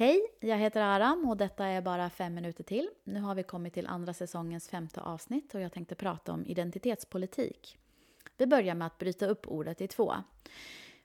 Hej, jag heter Aram och detta är bara fem minuter till. Nu har vi kommit till andra säsongens femte avsnitt och jag tänkte prata om identitetspolitik. Vi börjar med att bryta upp ordet i två.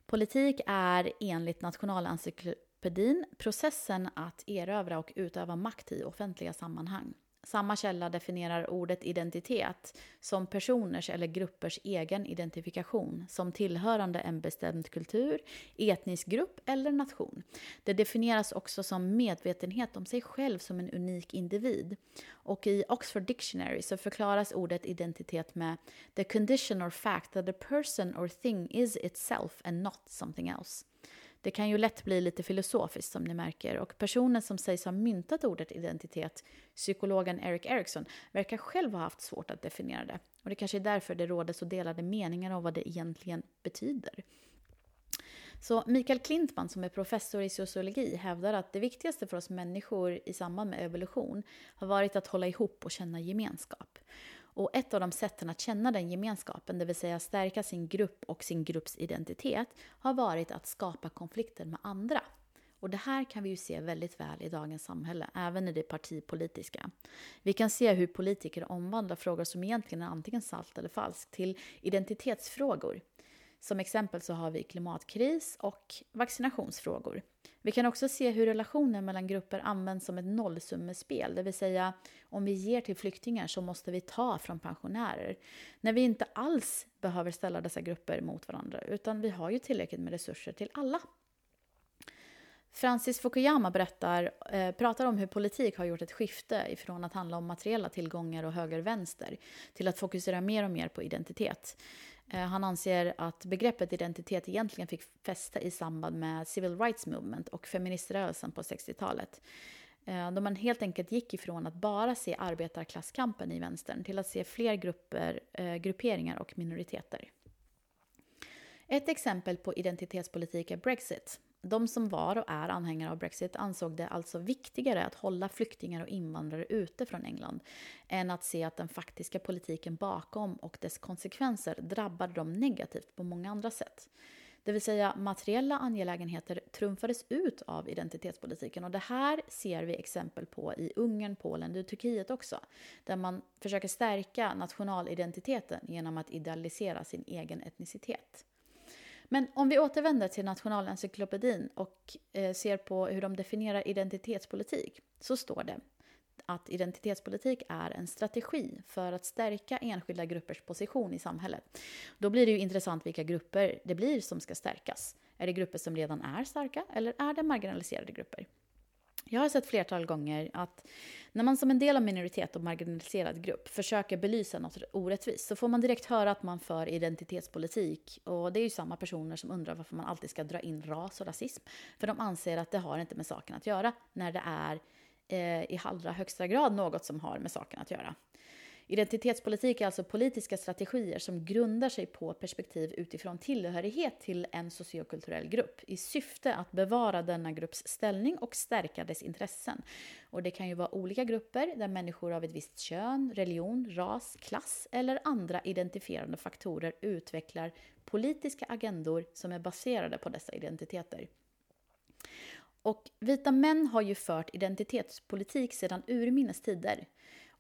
Politik är enligt Nationalencyklopedin processen att erövra och utöva makt i offentliga sammanhang. Samma källa definierar ordet identitet som personers eller gruppers egen identifikation som tillhörande en bestämd kultur, etnisk grupp eller nation. Det definieras också som medvetenhet om sig själv som en unik individ. Och i Oxford Dictionary så förklaras ordet identitet med the condition or fact that a person or thing is itself and not something else. Det kan ju lätt bli lite filosofiskt som ni märker och personen som sägs ha myntat ordet identitet, psykologen Eric Erikson, verkar själv ha haft svårt att definiera det. Och det kanske är därför det råder så delade meningar om vad det egentligen betyder. Så Mikael Klintman som är professor i sociologi hävdar att det viktigaste för oss människor i samband med evolution har varit att hålla ihop och känna gemenskap. Och ett av de sätten att känna den gemenskapen, det vill säga stärka sin grupp och sin grupps identitet, har varit att skapa konflikter med andra. Och det här kan vi ju se väldigt väl i dagens samhälle, även i det partipolitiska. Vi kan se hur politiker omvandlar frågor som egentligen är antingen salt eller falskt till identitetsfrågor. Som exempel så har vi klimatkris och vaccinationsfrågor. Vi kan också se hur relationen mellan grupper används som ett nollsummespel, det vill säga om vi ger till flyktingar så måste vi ta från pensionärer. När vi inte alls behöver ställa dessa grupper mot varandra, utan vi har ju tillräckligt med resurser till alla. Francis Fukuyama berättar, eh, pratar om hur politik har gjort ett skifte ifrån att handla om materiella tillgångar och höger-vänster till att fokusera mer och mer på identitet. Eh, han anser att begreppet identitet egentligen fick fäste i samband med Civil Rights Movement och feministrörelsen på 60-talet. Eh, då man helt enkelt gick ifrån att bara se arbetarklasskampen i vänstern till att se fler grupper, eh, grupperingar och minoriteter. Ett exempel på identitetspolitik är Brexit. De som var och är anhängare av Brexit ansåg det alltså viktigare att hålla flyktingar och invandrare ute från England än att se att den faktiska politiken bakom och dess konsekvenser drabbade dem negativt på många andra sätt. Det vill säga materiella angelägenheter trumfades ut av identitetspolitiken och det här ser vi exempel på i Ungern, Polen och Turkiet också. Där man försöker stärka nationalidentiteten genom att idealisera sin egen etnicitet. Men om vi återvänder till Nationalencyklopedin och eh, ser på hur de definierar identitetspolitik så står det att identitetspolitik är en strategi för att stärka enskilda gruppers position i samhället. Då blir det ju intressant vilka grupper det blir som ska stärkas. Är det grupper som redan är starka eller är det marginaliserade grupper? Jag har sett flertal gånger att när man som en del av minoritet och marginaliserad grupp försöker belysa något orättvist så får man direkt höra att man för identitetspolitik. Och det är ju samma personer som undrar varför man alltid ska dra in ras och rasism. För de anser att det har inte med saken att göra när det är eh, i allra högsta grad något som har med saken att göra. Identitetspolitik är alltså politiska strategier som grundar sig på perspektiv utifrån tillhörighet till en sociokulturell grupp i syfte att bevara denna grupps ställning och stärka dess intressen. Och det kan ju vara olika grupper där människor av ett visst kön, religion, ras, klass eller andra identifierande faktorer utvecklar politiska agendor som är baserade på dessa identiteter. Och vita män har ju fört identitetspolitik sedan urminnes tider.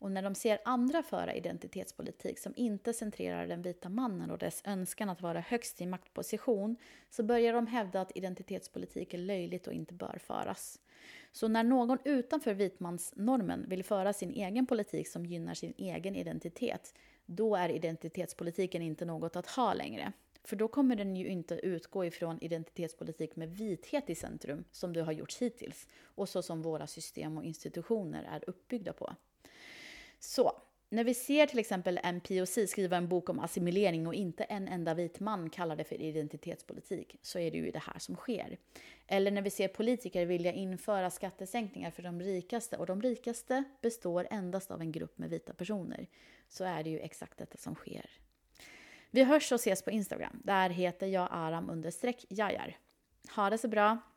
Och när de ser andra föra identitetspolitik som inte centrerar den vita mannen och dess önskan att vara högst i maktposition så börjar de hävda att identitetspolitik är löjligt och inte bör föras. Så när någon utanför vitmansnormen vill föra sin egen politik som gynnar sin egen identitet, då är identitetspolitiken inte något att ha längre. För då kommer den ju inte utgå ifrån identitetspolitik med vithet i centrum, som det har gjorts hittills, och så som våra system och institutioner är uppbyggda på. Så, när vi ser till exempel en POC skriva en bok om assimilering och inte en enda vit man kallar det för identitetspolitik, så är det ju det här som sker. Eller när vi ser politiker vilja införa skattesänkningar för de rikaste och de rikaste består endast av en grupp med vita personer, så är det ju exakt detta som sker. Vi hörs och ses på Instagram. Där heter jag aram understreck jajar. Ha det så bra!